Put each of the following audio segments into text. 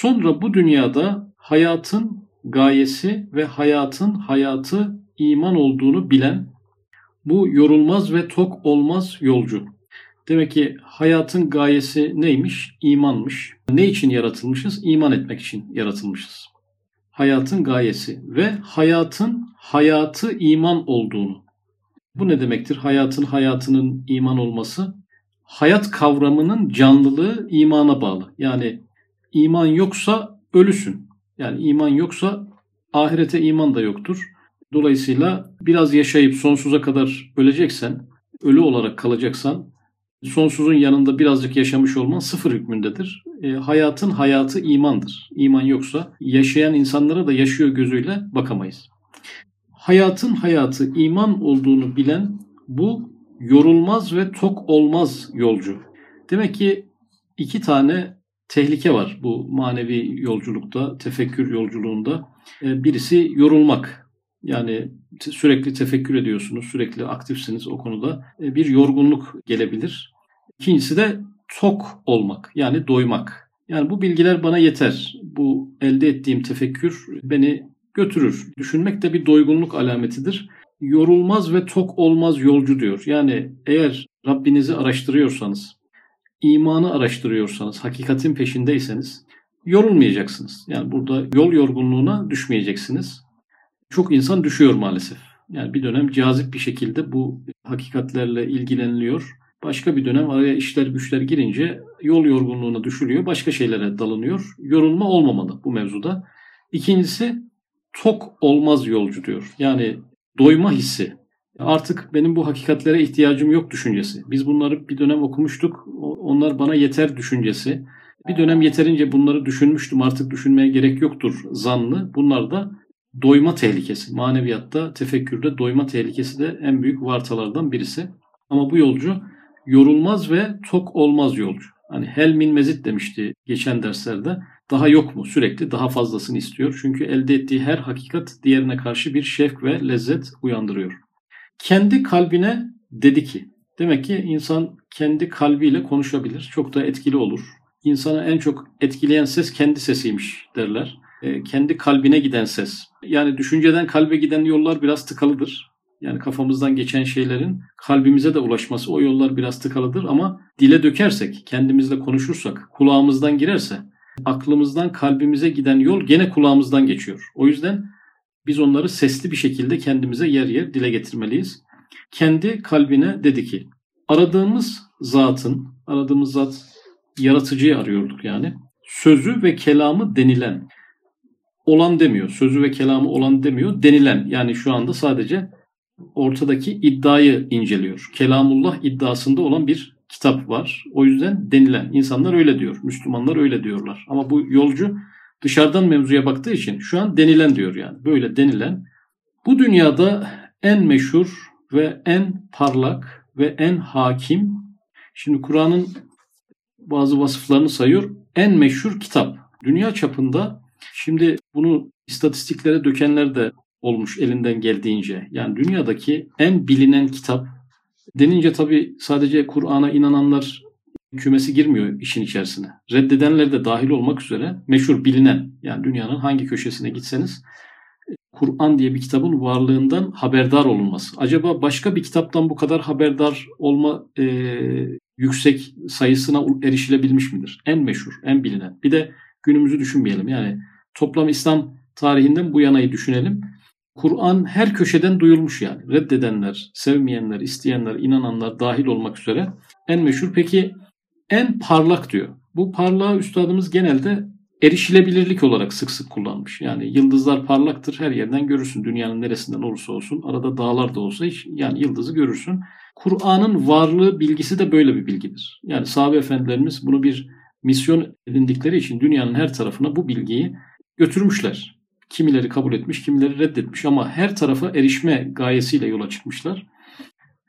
Sonra bu dünyada hayatın gayesi ve hayatın hayatı iman olduğunu bilen bu yorulmaz ve tok olmaz yolcu. Demek ki hayatın gayesi neymiş? İmanmış. Ne için yaratılmışız? İman etmek için yaratılmışız. Hayatın gayesi ve hayatın hayatı iman olduğunu. Bu ne demektir? Hayatın hayatının iman olması. Hayat kavramının canlılığı imana bağlı. Yani iman yoksa ölüsün. Yani iman yoksa ahirete iman da yoktur. Dolayısıyla biraz yaşayıp sonsuza kadar öleceksen, ölü olarak kalacaksan, sonsuzun yanında birazcık yaşamış olman sıfır hükmündedir. E, hayatın hayatı imandır. İman yoksa yaşayan insanlara da yaşıyor gözüyle bakamayız. Hayatın hayatı iman olduğunu bilen bu yorulmaz ve tok olmaz yolcu. Demek ki iki tane tehlike var bu manevi yolculukta, tefekkür yolculuğunda. E, birisi yorulmak. Yani sürekli tefekkür ediyorsunuz, sürekli aktifsiniz o konuda. E, bir yorgunluk gelebilir. İkincisi de tok olmak, yani doymak. Yani bu bilgiler bana yeter. Bu elde ettiğim tefekkür beni götürür. Düşünmek de bir doygunluk alametidir. Yorulmaz ve tok olmaz yolcu diyor. Yani eğer Rabbinizi araştırıyorsanız, imanı araştırıyorsanız, hakikatin peşindeyseniz yorulmayacaksınız. Yani burada yol yorgunluğuna düşmeyeceksiniz. Çok insan düşüyor maalesef. Yani bir dönem cazip bir şekilde bu hakikatlerle ilgileniliyor. Başka bir dönem araya işler güçler girince yol yorgunluğuna düşülüyor. Başka şeylere dalınıyor. Yorulma olmamalı bu mevzuda. İkincisi tok olmaz yolcu diyor. Yani doyma hissi. Artık benim bu hakikatlere ihtiyacım yok düşüncesi. Biz bunları bir dönem okumuştuk. Onlar bana yeter düşüncesi. Bir dönem yeterince bunları düşünmüştüm artık düşünmeye gerek yoktur zanlı. Bunlar da doyma tehlikesi. Maneviyatta, tefekkürde doyma tehlikesi de en büyük vartalardan birisi. Ama bu yolcu yorulmaz ve tok olmaz yolcu. Hani hel min mezit demişti geçen derslerde. Daha yok mu? Sürekli daha fazlasını istiyor. Çünkü elde ettiği her hakikat diğerine karşı bir şevk ve lezzet uyandırıyor. Kendi kalbine dedi ki. Demek ki insan kendi kalbiyle konuşabilir. Çok da etkili olur. İnsanı en çok etkileyen ses kendi sesiymiş derler. E, kendi kalbine giden ses. Yani düşünceden kalbe giden yollar biraz tıkalıdır. Yani kafamızdan geçen şeylerin kalbimize de ulaşması o yollar biraz tıkalıdır ama dile dökersek, kendimizle konuşursak, kulağımızdan girerse aklımızdan kalbimize giden yol gene kulağımızdan geçiyor. O yüzden biz onları sesli bir şekilde kendimize yer yer dile getirmeliyiz. Kendi kalbine dedi ki aradığımız zatın, aradığımız zat yaratıcıyı arıyorduk yani. Sözü ve kelamı denilen olan demiyor. Sözü ve kelamı olan demiyor. Denilen yani şu anda sadece ortadaki iddiayı inceliyor. Kelamullah iddiasında olan bir kitap var. O yüzden denilen. insanlar öyle diyor. Müslümanlar öyle diyorlar. Ama bu yolcu dışarıdan mevzuya baktığı için şu an denilen diyor yani. Böyle denilen. Bu dünyada en meşhur ve en parlak ve en hakim. Şimdi Kur'an'ın bazı vasıflarını sayıyor. En meşhur kitap. Dünya çapında şimdi bunu istatistiklere dökenler de olmuş elinden geldiğince. Yani dünyadaki en bilinen kitap denince tabii sadece Kur'an'a inananlar kümesi girmiyor işin içerisine. Reddedenler de dahil olmak üzere meşhur bilinen yani dünyanın hangi köşesine gitseniz Kur'an diye bir kitabın varlığından haberdar olunması. Acaba başka bir kitaptan bu kadar haberdar olma e, yüksek sayısına erişilebilmiş midir? En meşhur, en bilinen. Bir de günümüzü düşünmeyelim. Yani toplam İslam tarihinden bu yanayı düşünelim. Kur'an her köşeden duyulmuş yani. Reddedenler, sevmeyenler, isteyenler, inananlar dahil olmak üzere en meşhur. Peki en parlak diyor. Bu parlağı üstadımız genelde erişilebilirlik olarak sık sık kullanmış. Yani yıldızlar parlaktır her yerden görürsün. Dünyanın neresinden olursa olsun. Arada dağlar da olsa hiç, yani yıldızı görürsün. Kur'an'ın varlığı bilgisi de böyle bir bilgidir. Yani sahabe efendilerimiz bunu bir misyon edindikleri için dünyanın her tarafına bu bilgiyi götürmüşler. Kimileri kabul etmiş, kimileri reddetmiş ama her tarafa erişme gayesiyle yola çıkmışlar.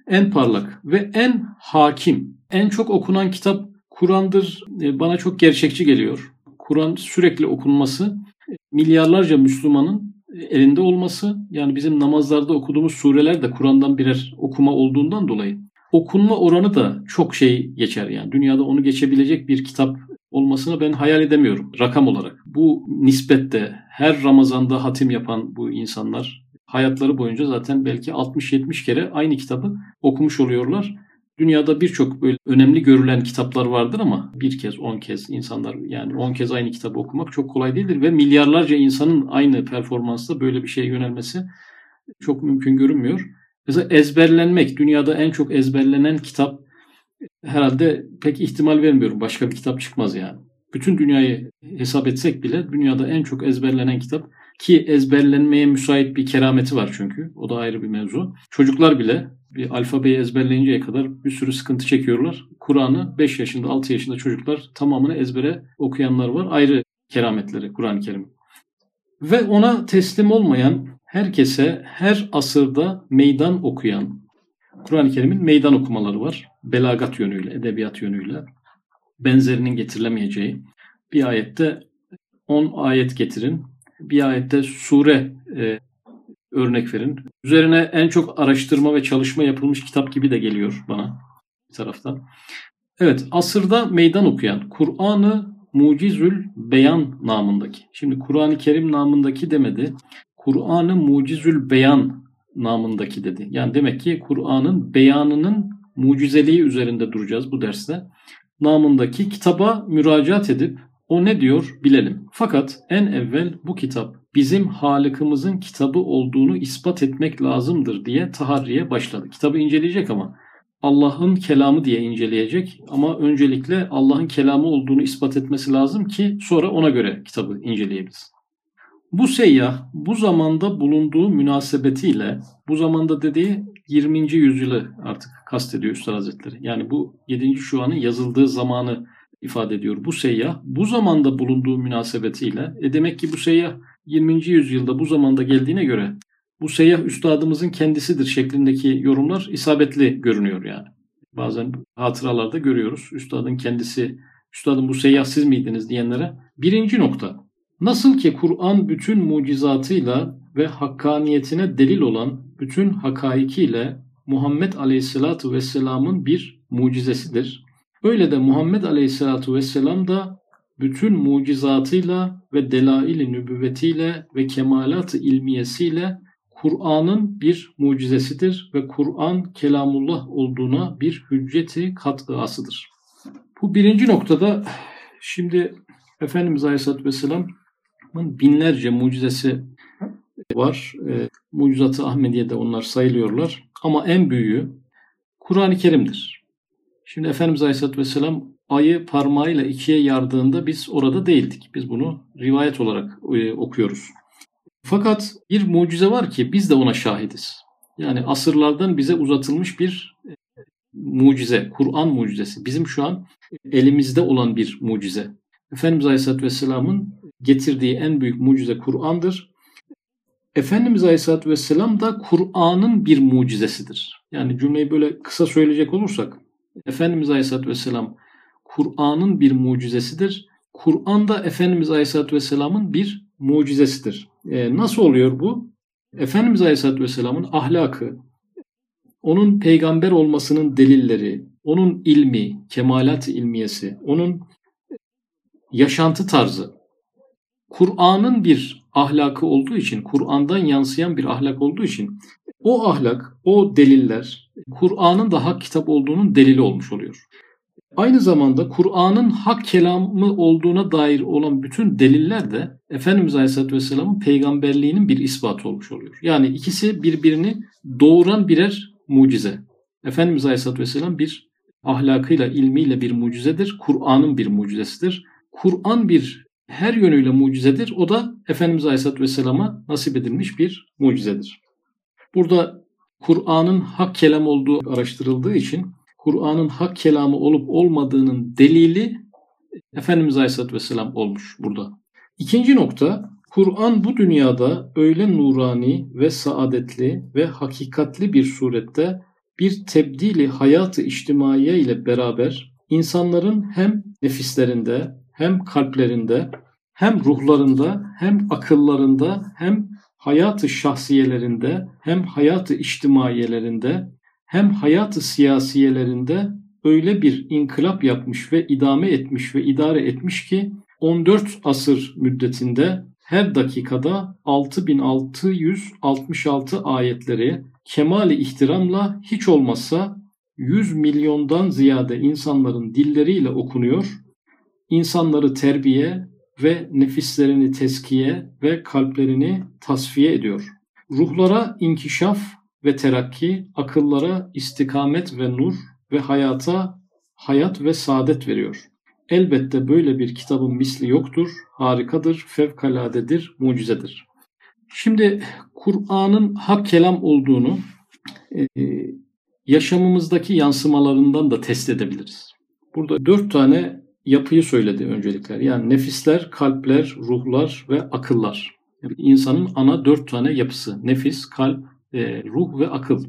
En parlak ve en hakim, en çok okunan kitap Kur'an'dır. E, bana çok gerçekçi geliyor. Kur'an sürekli okunması, milyarlarca Müslümanın elinde olması, yani bizim namazlarda okuduğumuz sureler de Kur'an'dan birer okuma olduğundan dolayı okunma oranı da çok şey geçer yani. Dünyada onu geçebilecek bir kitap olmasını ben hayal edemiyorum rakam olarak. bu nispette her Ramazan'da hatim yapan bu insanlar hayatları boyunca zaten belki 60-70 kere aynı kitabı okumuş oluyorlar. Dünyada birçok böyle önemli görülen kitaplar vardır ama bir kez, on kez insanlar yani on kez aynı kitabı okumak çok kolay değildir ve milyarlarca insanın aynı performansla böyle bir şeye yönelmesi çok mümkün görünmüyor. Mesela ezberlenmek, dünyada en çok ezberlenen kitap herhalde pek ihtimal vermiyorum. Başka bir kitap çıkmaz yani. Bütün dünyayı hesap etsek bile dünyada en çok ezberlenen kitap ki ezberlenmeye müsait bir kerameti var çünkü. O da ayrı bir mevzu. Çocuklar bile bir alfabeyi ezberleyinceye kadar bir sürü sıkıntı çekiyorlar. Kur'an'ı 5 yaşında 6 yaşında çocuklar tamamını ezbere okuyanlar var. Ayrı kerametleri Kur'an-ı Kerim. Ve ona teslim olmayan herkese her asırda meydan okuyan Kur'an-ı Kerim'in meydan okumaları var. Belagat yönüyle, edebiyat yönüyle. Benzerinin getirilemeyeceği. Bir ayette 10 ayet getirin. Bir ayette sure e, örnek verin. Üzerine en çok araştırma ve çalışma yapılmış kitap gibi de geliyor bana bir taraftan. Evet, asırda meydan okuyan, Kur'an'ı Mucizül Beyan namındaki. Şimdi Kur'an-ı Kerim namındaki demedi. Kur'an'ı Mucizül Beyan namındaki dedi. Yani demek ki Kur'an'ın beyanının mucizeliği üzerinde duracağız bu derste. Namındaki kitaba müracaat edip o ne diyor bilelim. Fakat en evvel bu kitap bizim Halık'ımızın kitabı olduğunu ispat etmek lazımdır diye taharriye başladı. Kitabı inceleyecek ama Allah'ın kelamı diye inceleyecek ama öncelikle Allah'ın kelamı olduğunu ispat etmesi lazım ki sonra ona göre kitabı inceleyebiliriz. Bu seyyah bu zamanda bulunduğu münasebetiyle bu zamanda dediği 20. yüzyılı artık kastediyor Üstad Hazretleri. Yani bu 7. şuanın yazıldığı zamanı ifade ediyor. Bu seyyah bu zamanda bulunduğu münasebetiyle e demek ki bu seyyah 20. yüzyılda bu zamanda geldiğine göre bu seyyah üstadımızın kendisidir şeklindeki yorumlar isabetli görünüyor yani. Bazen hatıralarda görüyoruz. Üstadın kendisi, üstadım bu seyyah siz miydiniz diyenlere. Birinci nokta. Nasıl ki Kur'an bütün mucizatıyla ve hakkaniyetine delil olan bütün hakaikiyle Muhammed Aleyhisselatü Vesselam'ın bir mucizesidir. Öyle de Muhammed Aleyhisselatü Vesselam da bütün mucizatıyla ve delail-i nübüvvetiyle ve kemalat-ı ilmiyesiyle Kur'an'ın bir mucizesidir ve Kur'an kelamullah olduğuna bir hücceti katıasıdır. Bu birinci noktada şimdi Efendimiz Aleyhisselatü Vesselam'ın binlerce mucizesi var. E, Mucizatı Ahmediye'de onlar sayılıyorlar. Ama en büyüğü Kur'an-ı Kerim'dir. Şimdi Efendimiz Aleyhisselatü Vesselam ayı parmağıyla ikiye yardığında biz orada değildik. Biz bunu rivayet olarak e, okuyoruz. Fakat bir mucize var ki biz de ona şahidiz. Yani asırlardan bize uzatılmış bir e, mucize, Kur'an mucizesi. Bizim şu an elimizde olan bir mucize. Efendimiz Aleyhisselatü Vesselam'ın getirdiği en büyük mucize Kur'an'dır. Efendimiz Aleyhisselatü Vesselam da Kur'an'ın bir mucizesidir. Yani cümleyi böyle kısa söyleyecek olursak Efendimiz Aleyhisselatü Vesselam Kur'an'ın bir mucizesidir. Kur'an da Efendimiz Aleyhisselatü Vesselam'ın bir mucizesidir. E, nasıl oluyor bu? Efendimiz Aleyhisselatü Vesselam'ın ahlakı, onun peygamber olmasının delilleri, onun ilmi, kemalat ilmiyesi, onun yaşantı tarzı, Kur'an'ın bir ahlakı olduğu için, Kur'an'dan yansıyan bir ahlak olduğu için o ahlak, o deliller Kur'an'ın da hak kitap olduğunun delili olmuş oluyor. Aynı zamanda Kur'an'ın hak kelamı olduğuna dair olan bütün deliller de Efendimiz Aleyhisselatü Vesselam'ın peygamberliğinin bir ispatı olmuş oluyor. Yani ikisi birbirini doğuran birer mucize. Efendimiz Aleyhisselatü Vesselam bir ahlakıyla, ilmiyle bir mucizedir. Kur'an'ın bir mucizesidir. Kur'an bir her yönüyle mucizedir. O da Efendimiz Aleyhisselatü Vesselam'a nasip edilmiş bir mucizedir. Burada Kur'an'ın hak kelam olduğu araştırıldığı için Kur'an'ın hak kelamı olup olmadığının delili Efendimiz Aleyhisselatü Vesselam olmuş burada. İkinci nokta, Kur'an bu dünyada öyle nurani ve saadetli ve hakikatli bir surette bir tebdili hayatı içtimaiye ile beraber insanların hem nefislerinde hem kalplerinde hem ruhlarında hem akıllarında hem hayatı şahsiyelerinde hem hayatı içtimaiyelerinde hem hayatı siyasiyelerinde öyle bir inkılap yapmış ve idame etmiş ve idare etmiş ki 14 asır müddetinde her dakikada 6666 ayetleri kemali ihtiramla hiç olmazsa 100 milyondan ziyade insanların dilleriyle okunuyor. İnsanları terbiye ve nefislerini teskiye ve kalplerini tasfiye ediyor. Ruhlara inkişaf ve terakki, akıllara istikamet ve nur ve hayata hayat ve saadet veriyor. Elbette böyle bir kitabın misli yoktur, harikadır, fevkaladedir, mucizedir. Şimdi Kur'an'ın hak kelam olduğunu e, yaşamımızdaki yansımalarından da test edebiliriz. Burada dört tane yapıyı söyledi öncelikler. Yani nefisler, kalpler, ruhlar ve akıllar. Yani insanın ana dört tane yapısı. Nefis, kalp, e, ruh ve akıl.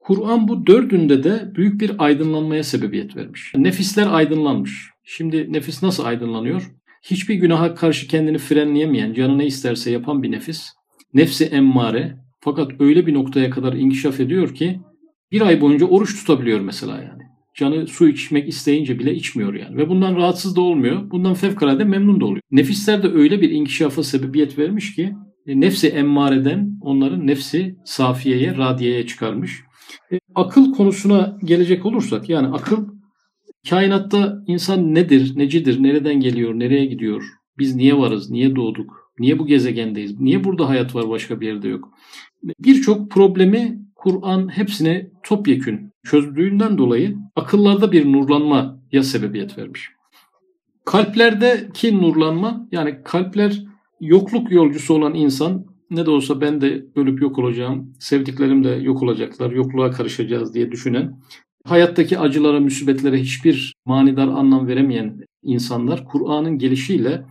Kur'an bu dördünde de büyük bir aydınlanmaya sebebiyet vermiş. Nefisler aydınlanmış. Şimdi nefis nasıl aydınlanıyor? Hiçbir günaha karşı kendini frenleyemeyen, canı ne isterse yapan bir nefis. Nefsi emmare. Fakat öyle bir noktaya kadar inkişaf ediyor ki bir ay boyunca oruç tutabiliyor mesela yani. Canı su içmek isteyince bile içmiyor yani. Ve bundan rahatsız da olmuyor. Bundan fevkalade memnun da oluyor. Nefisler de öyle bir inkişafa sebebiyet vermiş ki nefsi emmareden onların nefsi safiyeye, radiyeye çıkarmış. E, akıl konusuna gelecek olursak yani akıl kainatta insan nedir, necidir, nereden geliyor, nereye gidiyor, biz niye varız, niye doğduk, niye bu gezegendeyiz, niye burada hayat var başka bir yerde yok. Birçok problemi Kur'an hepsine topyekün çözdüğünden dolayı akıllarda bir nurlanmaya sebebiyet vermiş. Kalplerdeki nurlanma yani kalpler yokluk yolcusu olan insan ne de olsa ben de ölüp yok olacağım, sevdiklerim de yok olacaklar, yokluğa karışacağız diye düşünen, hayattaki acılara, musibetlere hiçbir manidar anlam veremeyen insanlar Kur'an'ın gelişiyle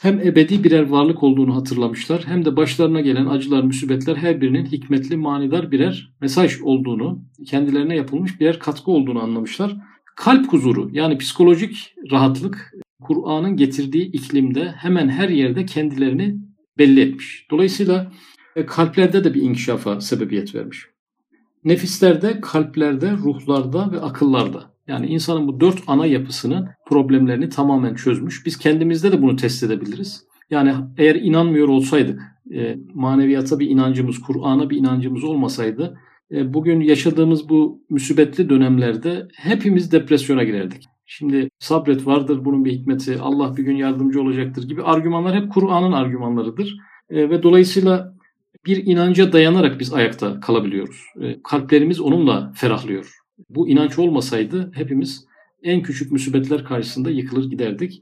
hem ebedi birer varlık olduğunu hatırlamışlar hem de başlarına gelen acılar, musibetler her birinin hikmetli, manidar birer mesaj olduğunu, kendilerine yapılmış birer katkı olduğunu anlamışlar. Kalp huzuru yani psikolojik rahatlık Kur'an'ın getirdiği iklimde hemen her yerde kendilerini belli etmiş. Dolayısıyla e, kalplerde de bir inkişafa sebebiyet vermiş. Nefislerde, kalplerde, ruhlarda ve akıllarda. Yani insanın bu dört ana yapısının problemlerini tamamen çözmüş. Biz kendimizde de bunu test edebiliriz. Yani eğer inanmıyor olsaydık, e, maneviyata bir inancımız, Kur'an'a bir inancımız olmasaydı, e, bugün yaşadığımız bu müsibetli dönemlerde hepimiz depresyona girerdik. Şimdi sabret vardır bunun bir hikmeti, Allah bir gün yardımcı olacaktır gibi argümanlar hep Kur'an'ın argümanlarıdır. E, ve dolayısıyla bir inanca dayanarak biz ayakta kalabiliyoruz. E, kalplerimiz onunla ferahlıyor. Bu inanç olmasaydı hepimiz en küçük musibetler karşısında yıkılır giderdik.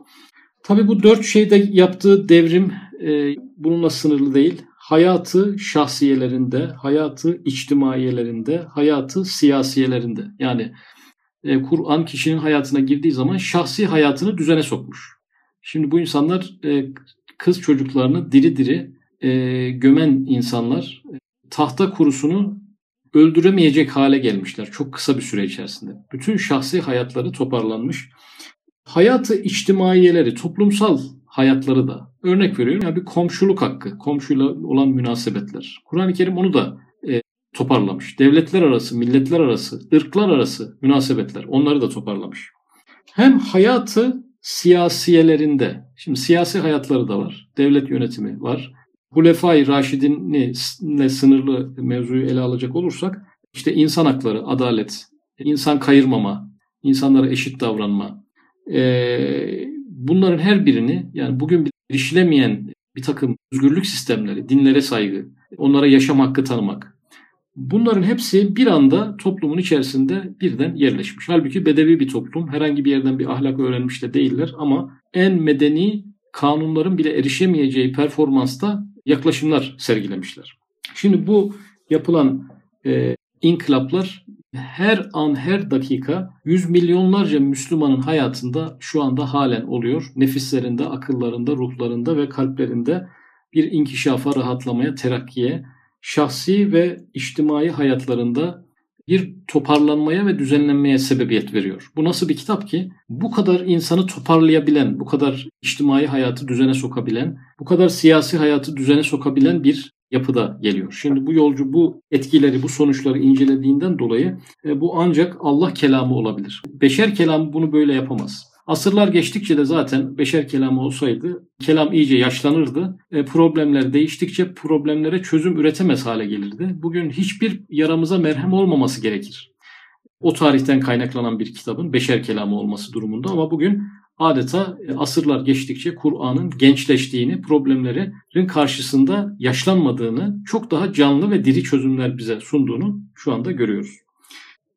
Tabi bu dört şeyde yaptığı devrim e, bununla sınırlı değil. Hayatı şahsiyelerinde, hayatı içtimaiyelerinde, hayatı siyasiyelerinde. Yani e, Kur'an kişinin hayatına girdiği zaman şahsi hayatını düzene sokmuş. Şimdi bu insanlar e, kız çocuklarını diri diri e, gömen insanlar tahta kurusunu öldüremeyecek hale gelmişler çok kısa bir süre içerisinde. Bütün şahsi hayatları toparlanmış. Hayatı içtimaiyeleri, toplumsal hayatları da örnek veriyorum yani bir komşuluk hakkı, komşuyla olan münasebetler. Kur'an-ı Kerim onu da e, toparlamış. Devletler arası, milletler arası, ırklar arası münasebetler onları da toparlamış. Hem hayatı siyasiyelerinde, şimdi siyasi hayatları da var, devlet yönetimi var, Hulefai Raşidin'le sınırlı mevzuyu ele alacak olursak işte insan hakları, adalet, insan kayırmama, insanlara eşit davranma bunların her birini yani bugün erişilemeyen bir takım özgürlük sistemleri, dinlere saygı, onlara yaşam hakkı tanımak. Bunların hepsi bir anda toplumun içerisinde birden yerleşmiş. Halbuki bedevi bir toplum. Herhangi bir yerden bir ahlak öğrenmiş de değiller ama en medeni kanunların bile erişemeyeceği performansta yaklaşımlar sergilemişler. Şimdi bu yapılan e, inkılaplar her an her dakika yüz milyonlarca Müslümanın hayatında şu anda halen oluyor. Nefislerinde, akıllarında, ruhlarında ve kalplerinde bir inkişafa, rahatlamaya, terakkiye, şahsi ve içtimai hayatlarında bir toparlanmaya ve düzenlenmeye sebebiyet veriyor. Bu nasıl bir kitap ki? Bu kadar insanı toparlayabilen, bu kadar içtimai hayatı düzene sokabilen, bu kadar siyasi hayatı düzene sokabilen bir yapıda geliyor. Şimdi bu yolcu bu etkileri, bu sonuçları incelediğinden dolayı e, bu ancak Allah kelamı olabilir. Beşer kelamı bunu böyle yapamaz. Asırlar geçtikçe de zaten beşer kelamı olsaydı kelam iyice yaşlanırdı. E, problemler değiştikçe problemlere çözüm üretemez hale gelirdi. Bugün hiçbir yaramıza merhem olmaması gerekir. O tarihten kaynaklanan bir kitabın beşer kelamı olması durumunda ama bugün adeta e, asırlar geçtikçe Kur'an'ın gençleştiğini, problemlerin karşısında yaşlanmadığını, çok daha canlı ve diri çözümler bize sunduğunu şu anda görüyoruz.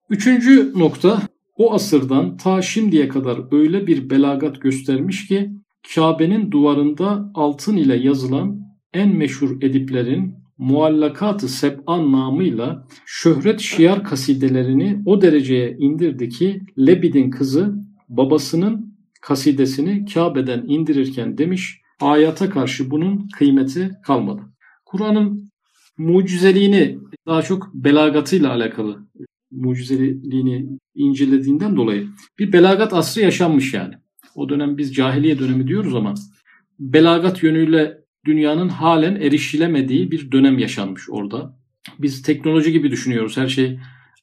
Üçüncü nokta o asırdan ta şimdiye kadar öyle bir belagat göstermiş ki Kabe'nin duvarında altın ile yazılan en meşhur ediplerin Muallakat-ı Seb'an namıyla şöhret şiar kasidelerini o dereceye indirdi ki Lebid'in kızı babasının kasidesini Kabe'den indirirken demiş ayata karşı bunun kıymeti kalmadı. Kur'an'ın mucizeliğini daha çok belagatıyla alakalı mucizeliliğini incelediğinden dolayı bir belagat asrı yaşanmış yani. O dönem biz cahiliye dönemi diyoruz ama belagat yönüyle dünyanın halen erişilemediği bir dönem yaşanmış orada. Biz teknoloji gibi düşünüyoruz. Her şey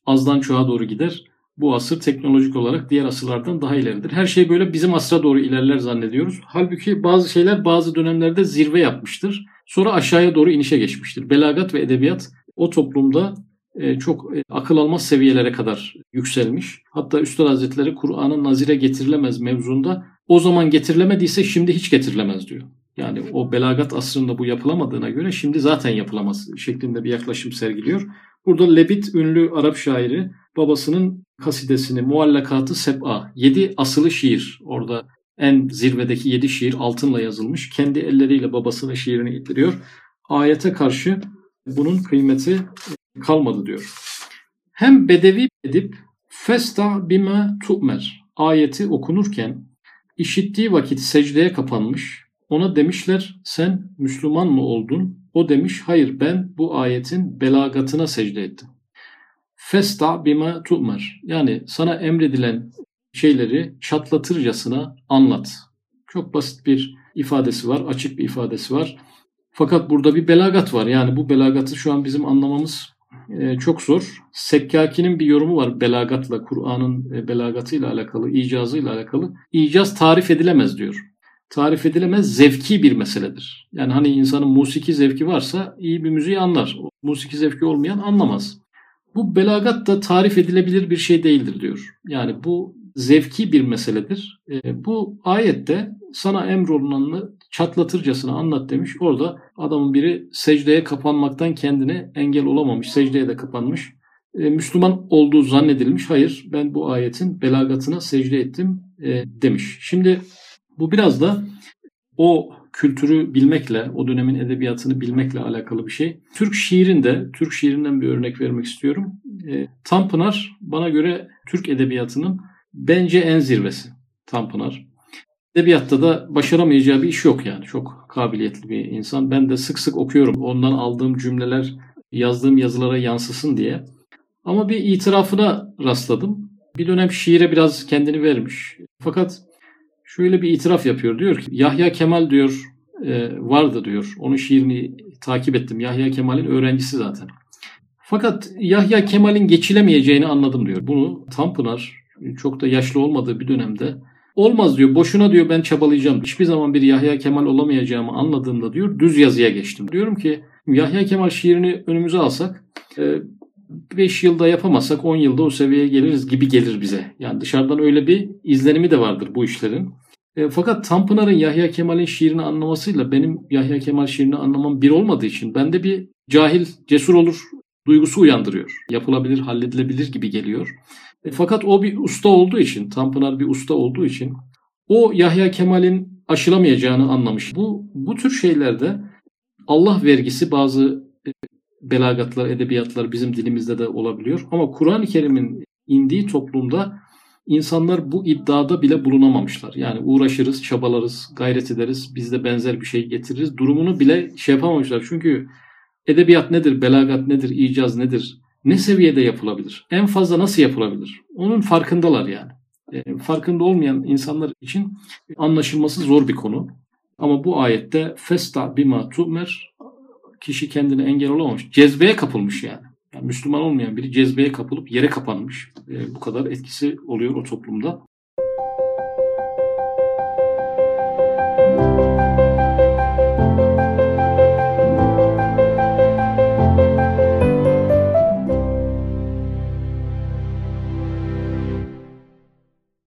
azdan çoğa doğru gider. Bu asır teknolojik olarak diğer asırlardan daha ileridir. Her şey böyle bizim asra doğru ilerler zannediyoruz. Halbuki bazı şeyler bazı dönemlerde zirve yapmıştır. Sonra aşağıya doğru inişe geçmiştir. Belagat ve edebiyat o toplumda çok e, akıl almaz seviyelere kadar yükselmiş. Hatta Üstad Hazretleri Kur'an'ın nazire getirilemez mevzunda o zaman getirilemediyse şimdi hiç getirilemez diyor. Yani o belagat asrında bu yapılamadığına göre şimdi zaten yapılamaz şeklinde bir yaklaşım sergiliyor. Burada Lebit ünlü Arap şairi babasının kasidesini Muallakatı Seb'a, yedi asılı şiir orada en zirvedeki yedi şiir altınla yazılmış. Kendi elleriyle babasının şiirini ittiriyor. Ayete karşı bunun kıymeti kalmadı diyor. Hem bedevi edip festa bime tu'mer ayeti okunurken işittiği vakit secdeye kapanmış. Ona demişler sen Müslüman mı oldun? O demiş hayır ben bu ayetin belagatına secde ettim. Festa bime tu'mer yani sana emredilen şeyleri çatlatırcasına anlat. Çok basit bir ifadesi var, açık bir ifadesi var. Fakat burada bir belagat var. Yani bu belagatı şu an bizim anlamamız e, çok zor. Sekkakinin bir yorumu var belagatla, Kur'an'ın e, belagatıyla alakalı, icazıyla alakalı. İcaz tarif edilemez diyor. Tarif edilemez zevki bir meseledir. Yani hani insanın musiki zevki varsa iyi bir müziği anlar. Musiki zevki olmayan anlamaz. Bu belagat da tarif edilebilir bir şey değildir diyor. Yani bu zevki bir meseledir. E, bu ayette sana emrolunanı çatlatırcasına anlat demiş. Orada adamın biri secdeye kapanmaktan kendine engel olamamış. Secdeye de kapanmış. E, Müslüman olduğu zannedilmiş. Hayır ben bu ayetin belagatına secde ettim e, demiş. Şimdi bu biraz da o kültürü bilmekle, o dönemin edebiyatını bilmekle alakalı bir şey. Türk şiirinde, Türk şiirinden bir örnek vermek istiyorum. E, Tanpınar bana göre Türk edebiyatının bence en zirvesi. Tanpınar. Edebiyatta da başaramayacağı bir iş yok yani. Çok kabiliyetli bir insan. Ben de sık sık okuyorum. Ondan aldığım cümleler yazdığım yazılara yansısın diye. Ama bir itirafına rastladım. Bir dönem şiire biraz kendini vermiş. Fakat şöyle bir itiraf yapıyor. Diyor ki Yahya Kemal diyor e, vardı diyor. Onun şiirini takip ettim. Yahya Kemal'in öğrencisi zaten. Fakat Yahya Kemal'in geçilemeyeceğini anladım diyor. Bunu Tanpınar çok da yaşlı olmadığı bir dönemde Olmaz diyor. Boşuna diyor ben çabalayacağım. Hiçbir zaman bir Yahya Kemal olamayacağımı anladığımda diyor düz yazıya geçtim. Diyorum ki Yahya Kemal şiirini önümüze alsak 5 e, yılda yapamazsak 10 yılda o seviyeye geliriz gibi gelir bize. Yani dışarıdan öyle bir izlenimi de vardır bu işlerin. E, fakat Tanpınar'ın Yahya Kemal'in şiirini anlamasıyla benim Yahya Kemal şiirini anlamam bir olmadığı için bende bir cahil, cesur olur duygusu uyandırıyor. Yapılabilir, halledilebilir gibi geliyor. E, fakat o bir usta olduğu için, Tanpınar bir usta olduğu için o Yahya Kemal'in aşılamayacağını anlamış. Bu bu tür şeylerde Allah vergisi bazı e, belagatlar, edebiyatlar bizim dilimizde de olabiliyor. Ama Kur'an-ı Kerim'in indiği toplumda insanlar bu iddiada bile bulunamamışlar. Yani uğraşırız, çabalarız, gayret ederiz, biz de benzer bir şey getiririz. Durumunu bile şey yapamamışlar. Çünkü edebiyat nedir, belagat nedir, icaz nedir, ne seviyede yapılabilir? En fazla nasıl yapılabilir? Onun farkındalar yani. E, farkında olmayan insanlar için anlaşılması zor bir konu. Ama bu ayette festa bima tu'mer kişi kendine engel olamamış. Cezbeye kapılmış yani. yani Müslüman olmayan biri cezbeye kapılıp yere kapanmış. E, bu kadar etkisi oluyor o toplumda.